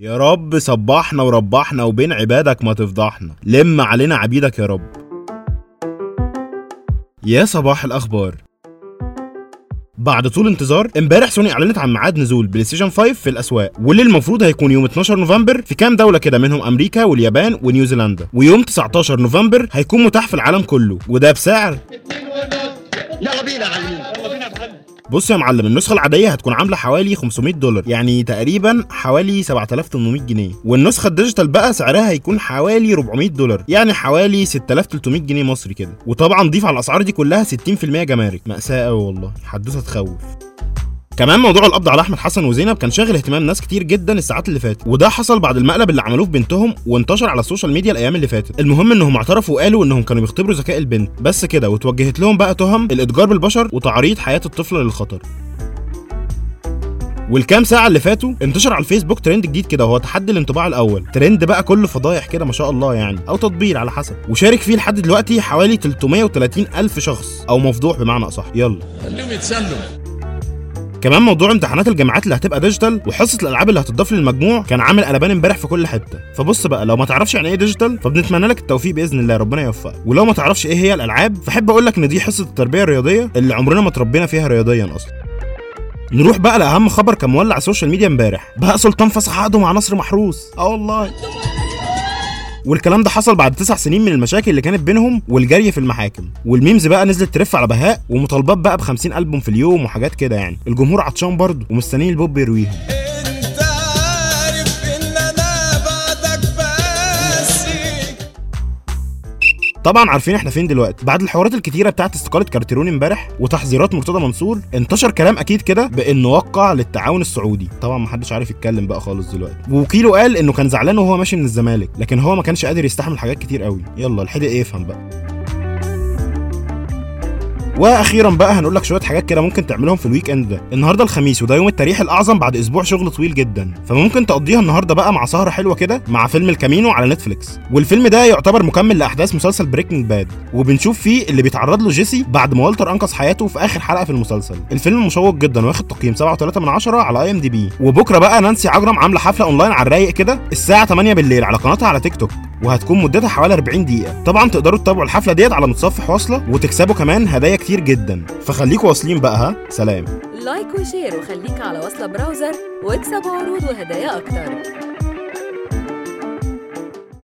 يا رب صبحنا وربحنا وبين عبادك ما تفضحنا. لم علينا عبيدك يا رب. يا صباح الأخبار. بعد طول انتظار امبارح سوني أعلنت عن ميعاد نزول بلاي ستيشن 5 في الأسواق واللي المفروض هيكون يوم 12 نوفمبر في كام دولة كده منهم أمريكا واليابان ونيوزيلندا. ويوم 19 نوفمبر هيكون متاح في العالم كله وده بسعر. يلا بينا يلا بينا بص يا معلم النسخة العادية هتكون عاملة حوالي 500 دولار يعني تقريبا حوالي 7800 جنيه. والنسخة ال digital بقى سعرها هيكون حوالي 400 دولار يعني حوالي 6300 جنيه مصري كده. وطبعا ضيف على الأسعار دي كلها 60% جمارك. مأساة قوي والله حدوتة تخوف. كمان موضوع القبض على أحمد حسن وزينب كان شاغل اهتمام ناس كتير جدا الساعات اللي فاتت وده حصل بعد المقلب اللي عملوه في بنتهم وانتشر على ال social media الأيام اللي فاتت. المهم إنهم اعترفوا وقالوا إنهم كانوا بيختبروا ذكاء البنت. بس كده وتوجهت لهم بقى تهم الإتجار بالبشر وتعريض حياة الطفله للخطر. والكام ساعة اللي فاتوا انتشر على الفيسبوك ترند جديد كده وهو تحدي الانطباع الأول، ترند بقى كله فضايح كده ما شاء الله يعني أو تطبيل على حسب، وشارك فيه لحد دلوقتي حوالي 330 ألف شخص أو مفضوح بمعنى أصح، يلا. خليهم يتسلوا. كمان موضوع امتحانات الجامعات اللي هتبقى digital وحصة الألعاب اللي هتضاف للمجموع كان عامل قلبان امبارح في كل حتة. فبص بقى لو ما تعرفش يعني إيه digital فبنتمنى لك التوفيق بإذن الله ربنا يوفقك. ولو ما تعرفش إيه هي الألعاب فاحب أقول لك إن دي حصة التربية الرياضية اللي عمرنا ما تربينا فيها رياضيا أصلا. نروح بقى لأهم خبر كان مولع ال social media امبارح. بهاء سلطان فسخ عقده مع نصر محروس. آه والله. والكلام ده حصل بعد تسع سنين من المشاكل اللي كانت بينهم والجري في المحاكم. وال memes بقى نزلت ترف على بهاء ومطالبات بقى ب 50 ألبوم في اليوم وحاجات كده يعني. الجمهور عطشان برضه ومستنيين البوب يرويهم. طبعا عارفين إحنا فين دلوقتي. بعد الحوارات الكتيرة بتاعت استقالة كارتيرون امبارح وتحذيرات مرتضى منصور انتشر كلام أكيد كده بأنه وقع للتعاون السعودي. طبعا محدش عارف يتكلم بقى خالص دلوقتي. ووكيله قال إنه كان زعلان وهو ماشي من الزمالك لكن هو ما كانش قادر يستحمل حاجات كتير قوي. يلا الحدق يفهم بقى. وأخيرا بقى هنقول لك شوية حاجات كده ممكن تعملهم في ال weekend ده. النهارده الخميس وده يوم التاريخ الأعظم بعد أسبوع شغل طويل جدا. فممكن تقضيها النهارده بقى مع سهرة حلوة كده مع فيلم El Camino على نتفليكس. والفيلم ده يعتبر مكمل لأحداث مسلسل Breaking Bad وبنشوف فيه اللي بيتعرض له جيسي بعد ما والتر أنقذ حياته في آخر حلقة في المسلسل. الفيلم مشوق جدا واخد تقييم 7.3 من 10 على IMDb وبكرة بقى نانسي عجرم عاملة حفلة أونلاين على الرايق كده الساعة 8 بالليل على قناتها على تيك توك. وهتكون مدتها حوالي 40 دقيقة، طبعا تقدروا تتابعوا الحفلة ديت على متصفح واصلة وتكسبوا كمان هدايا كتير جدا، فخليكوا واصلين بقى ها، سلام. like و share وخليك على وصلة browser واكسب عروض وهدايا أكتر.